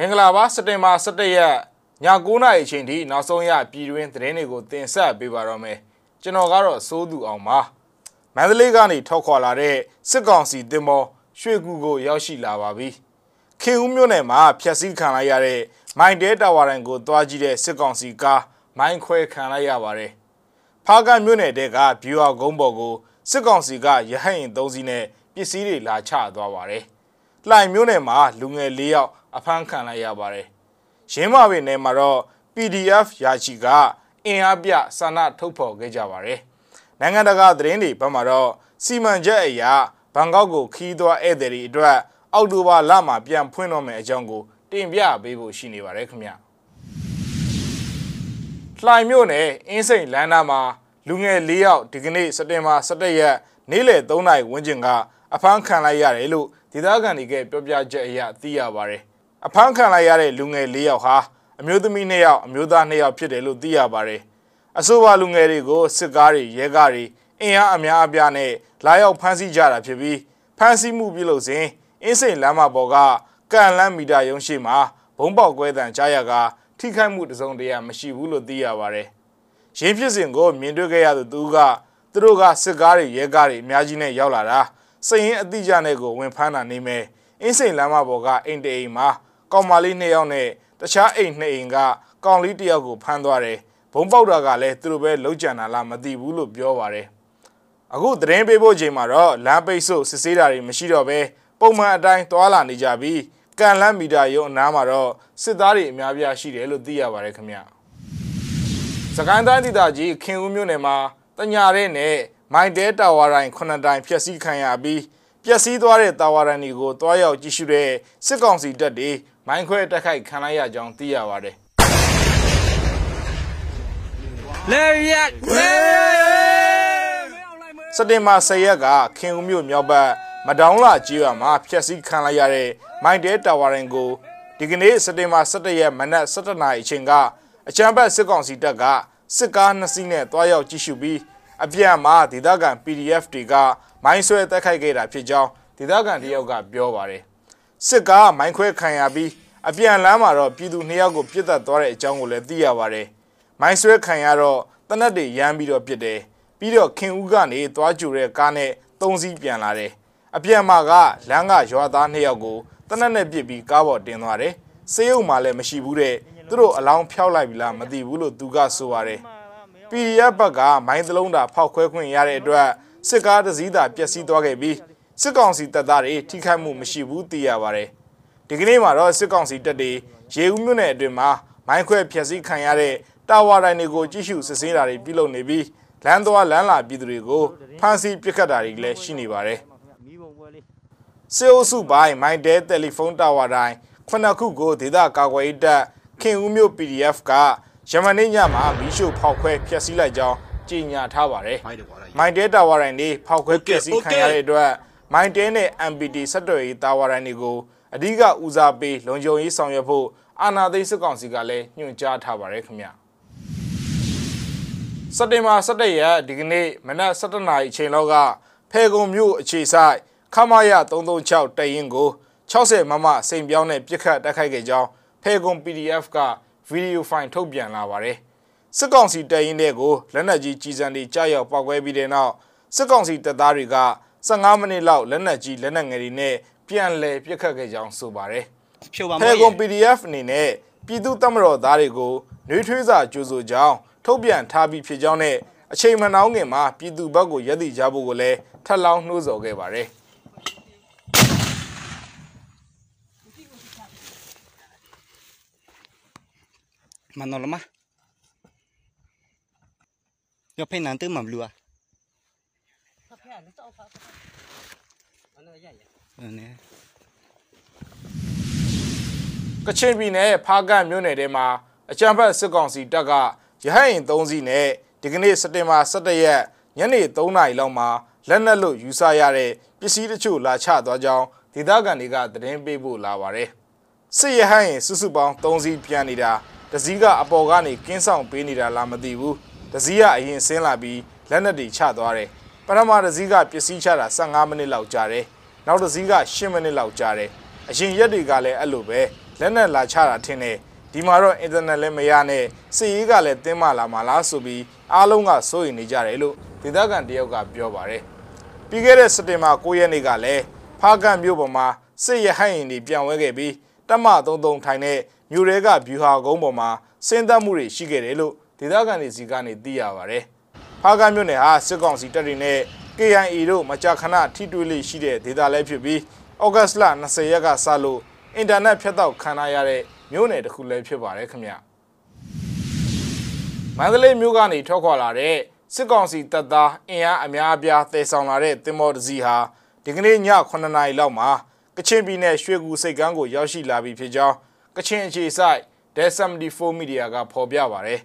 မင်္ဂလာပါစက်တင်ဘာ17ရက်ည9:00နာရီအချိန်ထိနောက်ဆုံးရပြည်တွင်းသတင်းတွေကိုတင်ဆက်ပေးပါတော့မယ်ကျွန်တော်ကတော့စိုးသူအောင်ပါမန္တလေးကနေထောက်ခွာလာတဲ့စစ်ကောင်စီတင်မောရွှေကူကိုရောက်ရှိလာပါပြီခင်ဦးမြို့နယ်မှာဖျက်ဆီးခံလိုက်ရတဲ့မိုင်တဲတာဝါရန်ကိုတွားကြည့်တဲ့စစ်ကောင်စီကားမိုင်းခွဲခံလိုက်ရပါတယ်ဖားကမြို့နယ်တဲကဘီယူအာကုန်းပေါ်ကိုစစ်ကောင်စီကရဟတ်ရင်၃စီးနဲ့ပစ္စည်းတွေလာချသွားပါတယ် လှိုင်မြို့နယ်မှာလူငယ်၄ယောက်အဖမ်းခံလိုက်ရပါတယ်။ရင်းမာပင်နယ်မှာတော့ PDF ရာချီကအင်အားပြဆန္ဒထုတ်ဖော်ခဲ့ကြပါတယ်။နိုင်ငံတကာသတင်းတွေဘက်မှာတော့စီမံချက်အရာဘန်ကောက်ကိုခီးသွားဧည့်သည်တွေအတွက်အောက်တိုဘာလမှာပြန်ဖွင့်တော့မယ်အကြောင်းကိုတင်ပြပေးဖို့ရှိနေပါတယ်ခင်ဗျ။လှိုင်မြို့နယ်အင်းစိန်လမ်းနာမှာလူငယ်၄ယောက်ဒီကနေ့စက်တင်ဘာ17ရက်နေ့လယ်3နာရီဝန်းကျင်က အဖမ်းခံလိုက်ရတယ်လို့ဒေသခံတွေကပြောပြချက်အရသိရပါတယ်။အဖမ်းခံလိုက်ရတဲ့လူငယ်၄ယောက်ဟာအမျိုးသမီး၂ယောက်အမျိုးသား၂ယောက်ဖြစ်တယ်လို့သိရပါတယ်။အဆိုပါလူငယ်တွေကိုစစ်ကားတွေရဲကားတွေအင်အားအများအပြားနဲ့လာရောက်ဖမ်းဆီးကြတာဖြစ်ပြီးဖမ်းဆီးမှုပြုလုပ်စဉ်အင်းစိန်လမ်းမပေါ်ကကန်လန်းမီတာရုံးရှိမှာဘုံပေါက်ကွဲတံကြားရကထိခိုက်မှုတစုံတရာမရှိဘူးလို့သိရပါတယ်။ရင်းဖြစ်စဉ်ကိုမြင်တွေ့ခဲ့ရသူသူကသူတို့ကစစ်ကားတွေရဲကားတွေအများကြီးနဲ့ရောက်လာတာ စရင်အတိအကျနဲ့ကိုဝင်ဖမ်းတာနေမယ်အင်းစိန်လမ်းမပေါ်ကအိမ်တအိမ်မှာကောင်မလေးနှစ်ယောက်နဲ့တခြားအိမ်နှစ်အိမ်ကကောင်လေးတစ်ယောက်ကိုဖမ်းသွားတယ်ဘုံပေါက်တာကလည်းသူတို့ပဲလုံးကြံတာလားမသိဘူးလို့ပြောပါတယ်အခုသတင်းပေးဖို့ချိန်မှာတော့လမ်းပိတ်ဆို့စစ်ဆေးတာတွေမရှိတော့ဘဲပုံမှန်အတိုင်းသွာလာနေကြပြီးကန်လန်းမီတာရုံအနားမှာတော့စစ်သားတွေအများပြားရှိတယ်လို့သိရပါတယ်ခင်ဗျစကိုင်းတိုင်းဒေသကြီးခင်ဦးမြို့နယ်မှာတညာတဲ့နဲ့ မိုင်တဲတာဝါရိုင်ခုနှစ်တိုင်ဖျက်ဆီးခံရပြီးပျက်စီးသွားတဲ့တာဝါရန်တွေကိုတွားရောက်ကြည့်ရှုတဲ့စစ်ကောင်စီတပ်တွေမိုင်းခွဲတက်ခိုက်ခံလိုက်ရကြောင်းသိရပါတယ်လေရက်စတင်မှာ၁၀ရက်ကခင်ဦးမြို့မြောက်ဘက်မဒေါင်းလာကြီးရွာမှာဖျက်ဆီးခံလိုက်ရတဲ့မိုင်တဲတာဝါရင်ကိုဒီကနေ့စတင်မှာ၁၁ရက်မနက်၁၇နာရီအချိန်ကအချမ်းဘတ်စစ်ကောင်စီတပ်ကစစ်ကားနှစ်စီးနဲ့တွားရောက်ကြည့်ရှုပြီး အပြန်မှာဒေသခံ PDF တွေကမိုင်းဆွဲတက်ခိုက်ခဲ့တာဖြစ်ကြောင်းဒေသခံတယောက်ကပြောပါတယ်စစ်ကားမိုင်းခွဲခံရပြီးအပြန်လမ်းမှာတော့ပြည်သူနှစ်ယောက်ကိုပြစ်တက်သွားတဲ့အကြောင်းကိုလည်းသိရပါတယ်မိုင်းဆွဲခံရတော့တနက်တွေရမ်းပြီးတော့ပြစ်တယ်ပြီးတော့ခင်ဦးကနေသွားကြူတဲ့ကားနဲ့သုံးစီးပြန်လာတယ်အပြန်မှာကလမ်းကရွာသားနှစ်ယောက်ကိုတနက်နဲ့ပြစ်ပြီးကားပေါ်တင်သွားတယ်စေးုံမှလည်းမရှိဘူးတဲ့သူတို့အလောင်းဖျောက်လိုက်ပြီလားမသိဘူးလို့သူကဆိုပါတယ် PDF ဘက်ကမိုင်းသလုံးတာဖောက်ခွဲခွင့်ရတဲ့အတွက်စစ်ကားတစ်စီးသာပျက်စီးသွားခဲ့ပြီးစစ်ကောင်စီတပ်သားတွေထိခိုက်မှုမရှိဘူးသိရပါတယ်ဒီကနေ့မှာတော့စစ်ကောင်စီတပ်တွေရေဦးမြို့နယ်အတွင်းမှာမိုင်းခွဲဖျက်ဆီးခံရတဲ့တာဝါတိုင်းတွေကိုကြည့်ရှုစစ်ဆေးတာတွေပြုလုပ်နေပြီးလမ်းသွားလမ်းလာပြည်သူတွေကိုဖမ်းဆီးပစ်ခတ်တာတွေလည်းရှိနေပါတယ်စေအိုစုပိုင်းမိုင်းတဲတယ်လီဖုန်းတာဝါတိုင်းခုနှစ်ခုကိုဒေသကာကွယ်ရေးတပ်ခင်ဦးမြို့ PDF က ယမန်နေ့ညမှာမီးရှို့ဖောက်ခွဲဖျက်ဆီးလိုက်ကြောင်းကြေညာထားပါတယ်။မိုင်တဲတာဝါရိုင်တွေဖောက်ခွဲဖျက်ဆီးခံရတဲ့အတွက်မိုင်တဲနဲ့ MPT ဆက်သွယ်ရေးတာဝါရိုင်တွေကိုအဓိကဦးစားပေးလုံခြုံရေးဆောင်ရွက်ဖို့အာဏာသိမ်းစစ်ကောင်စီကလည်းညွှန်ကြားထားပါတယ်ခင်ဗျ။စက်တင်ဘာ17ရက်ဒီကနေ့မနက်7:00နာရီအချိန်လောက်ကဖဲကုံမြို့အခြေဆိုင်ခမာယ336တရင်ကို60မမစိန်ပြောင်းနဲ့ပြစ်ခတ်တိုက်ခိုက်ခဲ့ကြောင်းဖဲကုံ PDF က ဗီဒီယိုဖိုင်ထုတ်ပြန်လာပါတယ်။စစ်ကောင်စီတပ်ရင်းတွေကိုလက်နက်ကြီးကြီးစံတွေကြားရောက်ပောက်ကွဲပြီးတဲ့နောက်စစ်ကောင်စီတပ်သားတွေက15မိနစ်လောက်လက်နက်ကြီးလက်နက်ငယ်တွေနဲ့ပြန်လည်ပစ်ခတ်ခဲ့ကြောင်းဆိုပါတယ်။ဖြိုပါမလို့ PDF အနေနဲ့ပြည်သူ့တပ်မတော်သားတွေကိုနှွေးထွေးစာကြိုးဆိုကြောင်းထုတ်ပြန်ထားပြီးဖြစ်ကြောင်းနဲ့အချိန်မနှောင်းခင်မှာပြည်သူဘက်ကိုရည်တည်ကြဖို့ကိုလည်းထပ်လောင်းနှိုးဆော်ခဲ့ပါတယ်။ มานอนแล้วมะยกเพนนันตื้อหม่ำรัวเออเนี่ย ကချင်ပြည်နယ်ဖားကန့်မြို့နယ်ထဲမှာအကြံဖတ်စစ်ကောင်စီတပ်ကရဟတ်ရင်၃စီးနဲ့ဒီကနေ့စက်တင်ဘာ17ရက်ညနေ3နာရီလောက်မှာလက်နက်လို့ယူဆရတဲ့ပစ္စည်းတချို့လာချသွားကြောင်းဒေသခံတွေကသတင်းပေးဖို့လာပါတယ်။စစ်ရဟတ်ရင်စုစုပေါင်း3စီးပြန်နေတာ တစည်းကအပေါ်ကနေကင်းဆောင်ပေးနေတာလားမသိဘူးတစည်းကအရင်ဆင်းလာပြီးလက်နက်တွေချသွားတယ်ပထမတစည်းကပစ္စည်းချတာ15မိနစ်လောက်ကြာတယ်နောက်တစည်းက10မိနစ်လောက်ကြာတယ်အရင်ရက်တွေကလည်းအဲ့လိုပဲလက်နက်လာချတာထင်တယ်ဒီမှာတော့အင်တာနက်လည်းမရနဲ့စစ်ရေးကလည်းတင်းမာလာမှာလားဆိုပြီးအားလုံးကစိုးရိမ်နေကြတယ်လို့ဒေသခံတယောက်ကပြောပါတယ်ပြီးခဲ့တဲ့စက်တင်ဘာ9ရက်နေ့ကလည်းဖားကန်မြို့ပေါ်မှာစစ်ရဟတ်ရင်တွေပြန်ဝဲခဲ့ပြီးတပ်မ33ထိုင်တဲ့ မြို့ရဲကဗျူဟာကုန်းပေါ်မှာစင်းသက်မှုတွေရှိခဲ့တယ်လို့ဒေသခံတွေစီကနေသိရပါတယ်ဖားကန်မြို့နယ်ဟာစစ်ကောင်စီတပ်တွေနဲ့ KIA တို့မကြာခဏထိတွေ့လေးရှိတဲ့ဒေသလည်းဖြစ်ပြီးဩဂတ်စ်လ20ရက်ကစလို့အင်တာနက်ဖြတ်တောက်ခံရတဲ့မြို့နယ်တစ်ခုလည်းဖြစ်ပါတယ်ခင်ဗျမန္တလေးမြို့ကနေထွက်ခွာလာတဲ့စစ်ကောင်စီတပ်သားအင်အားအများအပြားတည်ဆောင်လာတဲ့တင်မော်တစီဟာဒီကနေ့ည9နာရီလောက်မှာကချင်ပြည်နယ်ရွှေကူစိတ်ကမ်းကိုရောက်ရှိလာပြီဖြစ်ကြောင်း ကချင်အခြေစိုက် D74 Media ကဖော်ပြပါတယ်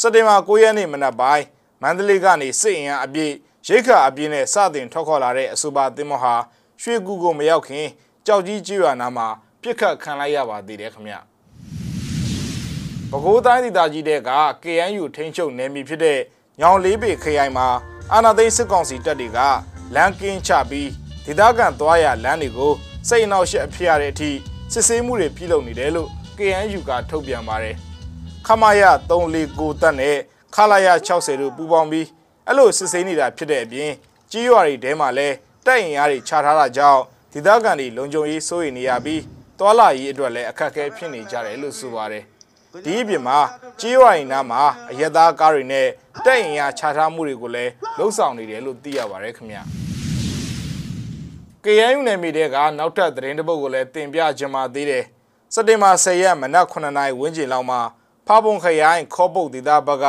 စက်တင်ဘာ9ရက်နေ့မနက်ပိုင်းမန္တလေးကနေစစ်အင်အားအပြည့်ရိတ်ခါအပြင်းနဲ့စတင်ထွက်ခေါ်လာတဲ့အဆိုပါသင်းမဟာရွှေကူကိုမရောက်ခင်ကြောက်ကြီးကျွော်နာမှာပြစ်ခတ်ခံလိုက်ရပါသေးတယ်ခင်ဗျပဲခူးတိုင်းဒေသကြီးတဲ့က KNU ထိန်းချုပ်နယ်မြေဖြစ်တဲ့ညောင်လေးပေခရိုင်မှာအာနာသိန်းစစ်ကောင်စီတပ်တွေကလမ်းကင်းချပြီးဒေသခံသွားရလမ်းတွေကိုစိတ်အနှောက်အယှက်အဖြစ်ရတဲ့အထိ စစ်ဆေးမှုတွေပြုလုပ်နေတယ်လို့ KNU ကထုတ်ပြန်ပါတယ်ခမာယ349တပ်နဲ့ခလာယ60တို့ပူးပေါင်းပြီးအဲ့လိုစစ်ဆေးနေတာဖြစ်တဲ့အပြင်ကြီးရွာတွေထဲမှာလည်းတိုက်ရင်အားတွေခြားထားတာကြောင့်ဒေသခံတွေလုံခြုံရေးစိုးရိမ်နေရပြီးသွာလာရေးအတွက်လည်းအခက်အခဲဖြစ်နေကြတယ်လို့ဆိုပါတယ်ဒီအပြင်မှာကြီးရွာရင်နားမှာအရက်သားကားတွေနဲ့တိုက်ရင်အားခြားထားမှုတွေကိုလည်းလှုပ်ဆောင်နေတယ်လို့သိရပါတယ်ခင်ဗျာ KNU နယ်မြေတွေကနောက်ထပ်သတင်းတစ်ပုဒ်ကိုလည်းတင်ပြကြမှာသေးတယ်စက်တင်ဘာ10ရက်မနက်9:00နာရီဝန်းကျင်လောက်မှာဖားပုံခရိုင်ခေါပုတ်ဒေသဘက်က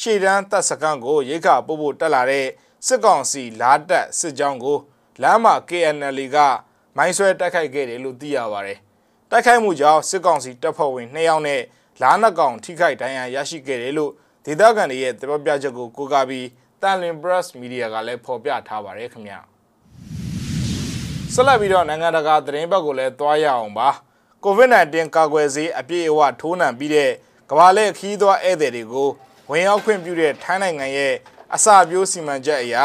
ရှေ့တန်းတပ်စခန်းကိုရိတ်ခါပို့ဖို့တက်လာတဲ့စစ်ကောင်စီလားတက်စစ်ကြောင်းကိုလမ်းမှာ KNL ကမိုင်းဆွဲတိုက်ခိုက်ခဲ့တယ်လို့သိရပါတယ်။တိုက်ခိုက်မှုကြောင့်စစ်ကောင်စီတပ်ဖွဲ့ဝင်2ယောက်နဲ့လားနှကောင်ထိခိုက်ဒဏ်ရာရရှိခဲ့တယ်လို့ဒေသခံတွေရဲ့သဘောပြချက်ကိုကိုးကားပြီးတန်လင် Press Media ကလည်းဖော်ပြထားပါတယ်ခင်ဗျာ။ ဆက်လက်ပြီးတော့နိုင်ငံတကာသတင်းဘက်ကိုလည်းသွားရအောင်ပါ။ COVID-19 ကာကွယ်ဆေးအပြည့်အဝထိုးနှံပြီးတဲ့ကမ္ဘာလက်ခီးသွားဧည့်သည်တွေကိုဝင်ရောက်ခွင့်ပြုတဲ့ထိုင်းနိုင်ငံရဲ့အစာပြိုးစီမံချက်အရ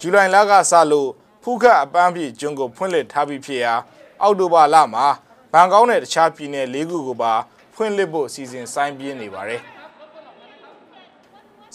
ဇူလိုင်လကစလို့ဖူးခတ်အပန်းဖြေကျွန်းကိုဖွင့်လှစ်ထားပြီးဖြစ်ရာအောက်တိုဘာလမှာဘန်ကောက်နဲ့တခြားပြည်နယ်၄ခုကိုပါဖွင့်လှစ်ဖို့စီစဉ်ဆိုင်ပြင်းနေပါတယ်။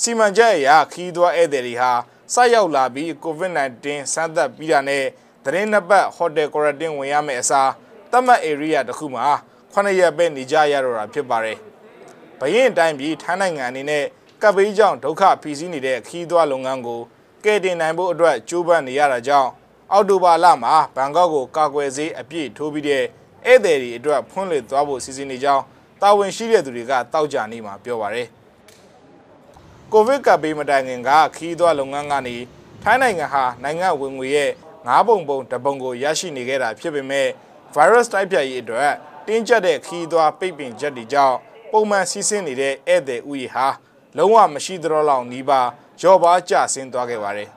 စီမံချက်အရခီးသွွားဧည့်သည်တွေဟာစိုက်ရောက်လာပြီး COVID-19 စမ်းသပ်ပြီးတာနဲ့ သတင်းနှစ်ပတ်ဟိုတယ်ကွာရန်တင်းဝင်ရမယ့်အစားသတ်မှတ် area တစ်ခုမှာ9ရက်ပဲနေကြရတော့တာဖြစ်ပါတယ်။ဘရင်အတိုင်းပြည်ထိုင်းနိုင်ငံအနေနဲ့ကပ်ဘေးကြောင့်ဒုက္ခဖီစီးနေတဲ့ခီးသွွားလုပ်ငန်းကိုကယ်တင်နိုင်ဖို့အတွက်ကြိုးပမ်းနေရတာကြောင့်အောက်တိုဘာလမှာဘန်ကောက်ကိုကာကွယ်ဆေးအပြည့်ထိုးပြီးတဲ့ဧည့်သည်တွေအတွက်ဖွင့်လှစ်သွားဖို့စီစဉ်နေကြောင်းတာဝန်ရှိတဲ့သူတွေကတောက်ကြနေမှာပြောပါရယ်ကိုဗစ်ကပ်ဘေးမတိုင်ခင်ကခီးသွွားလုပ်ငန်းကနေထိုင်းနိုင်ငံဟာနိုင်ငံဝင်ငွေရဲ့ ငါးပုံပုံတပုံကိုရရှိနေခဲ့တာဖြစ်ပေမဲ့ virus တိုက်ဖြတ်ရေးအတွက်တင်းကျပ်တဲ့ခီးသွွားပိတ်ပင်ချက်တွေကြောင့်ပုံမှန်စီးဆင်းနေတဲ့ဧည့်သည်ဥယျာဟာလုံးဝမရှိသတော့လောက်နီးပါးရော့ပါကျဆင်းသွားခဲ့ပါတယ်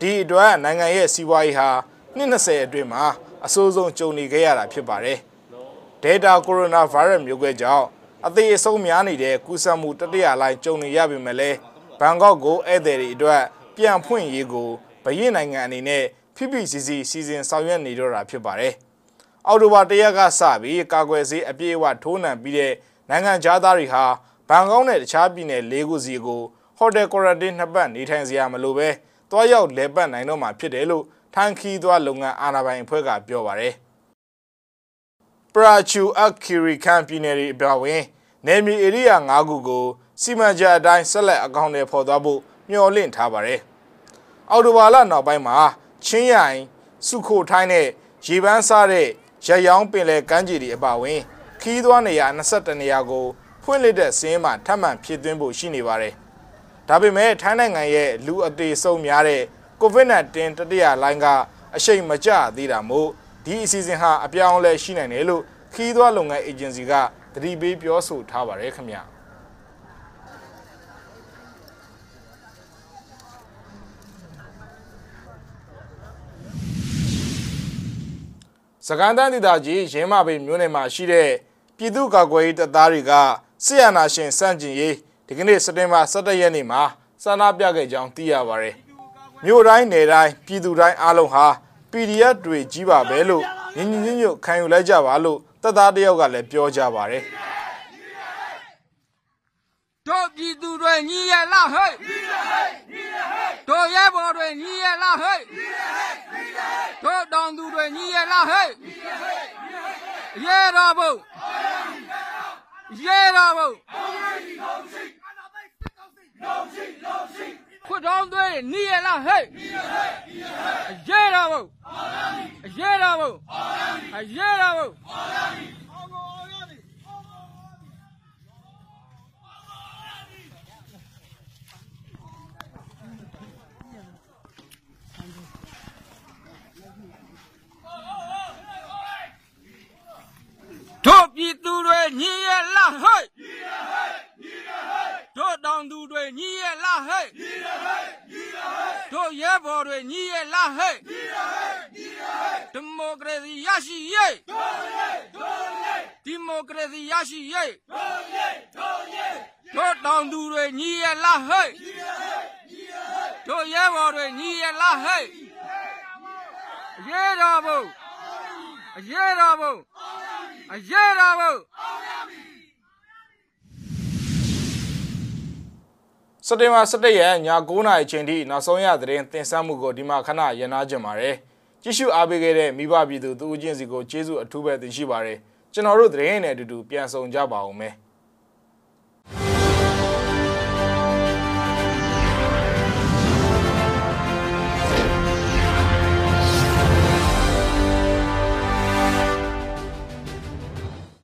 ဒီအတွက်နိုင်ငံရဲ့စီးပွားရေးဟာနှစ်20အတွင်းမှာအဆိုးဆုံးကြုံနေခဲ့ရတာဖြစ်ပါတယ်။ Delta Coronavirus မျိုးကွဲကြောင့်အသေးအဆုံးများနေတဲ့ကူးစက်မှုတတိယလိုင်းကြုံနေရပြီမဲ့လဲဘန်ကောက်ကိုဧည့်သည်တွေအတွက်ပြန်ဖွင့်ရေးကို ဗယင်းနိုင်ငံအနေနဲ့ဖိဖိစီစီစီစဉ်ဆောင်ရွက်နေတော့တာဖြစ်ပါတယ်။အော်တိုဘာတရက်ကစပြီးကာကွယ်ဆေးအပြည့်အဝထိုးနှံပြီးတဲ့နိုင်ငံသားတွေဟာဘန်ကောက်နဲ့တခြားပြည်နယ်၄ခုစီကိုဟိုတယ်ကွာရန်တင်းနှစ်ပတ်နေထိုင်စရာမလိုပဲတွားရောက်လဲပတ်နိုင်တော့မှာဖြစ်တယ်လို့ထိုင်းခီးသွားလုပ်ငန်းအာဏာပိုင်အဖွဲ့ကပြောပါတယ်။ပရာချူအခီရီခန်ပြည်နယ်၏အပြောင်းနယ်မြေဧရိယာ၅ခုကိုစီမံချက်အတိုင်းဆက်လက်အကောင့်တွေဖော်သွားဖို့မျှော်လင့်ထားပါတယ်။ အော်တိုဘာလနောက်ပိုင်းမှာချင်းရိုင်စုခိုထိုင်းနဲ့ရေပန်းစားတဲ့ရရောင်းပင်လယ်ကမ်းခြေတွေအပါအဝင် ခီးသွားနေရာ22နေရာကိုဖွင့်လှစ်တဲ့စင်းမှာထပ်မံဖြစ်သွင်းဖို့ရှိနေပါတယ်။ဒါပေမဲ့ထိုင်းနိုင်ငံရဲ့လူအသေးဆုံးများတဲ့ COVID-19 တတိယလိုင်းကအရှိန်မကျသေးတာမို့ဒီအစီအစဉ်ဟာအပြောင်းအလဲရှိနိုင်တယ်လို့ခီးသွွားလုပ်ငန်းအေဂျင်စီကသတိပေးပြောဆိုထားပါတယ်ခင်ဗျာ စကန်တန်းဒေသကြီးရင်းမပေမြို့နယ်မှာရှိတဲ့ပြည်သူ့ကာကွယ်ရေးတပ်သားတွေကစစ်အာဏာရှင်စန့်ကျင်ရေးဒီကနေ့စက်တင်ဘာ17ရက်နေ့မှာဆန္ဒပြခဲ့ကြောင်းသိရပါတယ်။မြို့တိုင်းနယ်တိုင်းပြည်သူတိုင်းအားလုံးဟာ PDF တွေကြီးပါပဲလို့ညီညီညွတ်ညွတ်ခံယူလိုက်ကြပါလို့တပ်သားတယောက်ကလည်းပြောကြပါတယ်တို့ပြည်သူတွေညီရဲ့လားဟဲ့တို့ရဲဘော်တွေညီရဲ့လားဟဲ့ တို့တောင်သူတွေညီရဲ့လားဟဲ့ရဲတော်ဘုရဲတော်ဘုခွတ်တော်တွေညီရဲ့လားဟဲ့ရဲတော်ဘုရဲတော်ဘုရဲတော်ဘု တို့ပြည်သူတွေညီရဲ့လားဟဲ့ညီရဟဲ့ညီရဟဲ့တို့တောင်သူတွေညီရဲ့လားဟဲ့ညီရဟဲ့ညီရဟဲ့တို့ရဲဘော်တွေညီရဲ့လားဟဲ့ညီရဟဲ့ညီရဟဲ့ဒီမိုကရေစီရရှိရေးတို့ရေးတို့ရေးဒီ မိုကရေစီရရှိရေးတို့ရေးတို့ရေးတို့တောင်သူတွေညီရဲ့လားဟဲ့ညီရဟဲ့ညီရဟဲ့တို့ရဲဘော်တွေညီရဲ့လားဟဲ့ရဲတော်ဘုရဲတော်ဘုအရေးတော်ဘုစက်တင်ဘာ17ရက်ည9:00နာရီချိန်ထိနောက်ဆုံးရသတင်းတင်ဆက်မှုကိုဒီမှာခဏရန်နာကြပါရယ်ကြည့်ရှုအားပေးခဲ့တဲ့မိဘပြည်သူတူဦးချင်းစီကိုကျေးဇူးအထူးပဲတင်ရှိပါရယ် ကျွန်တော်တို့သတင်းနဲ့အတူတူပြန်ဆောင်ကြပါဦးမယ်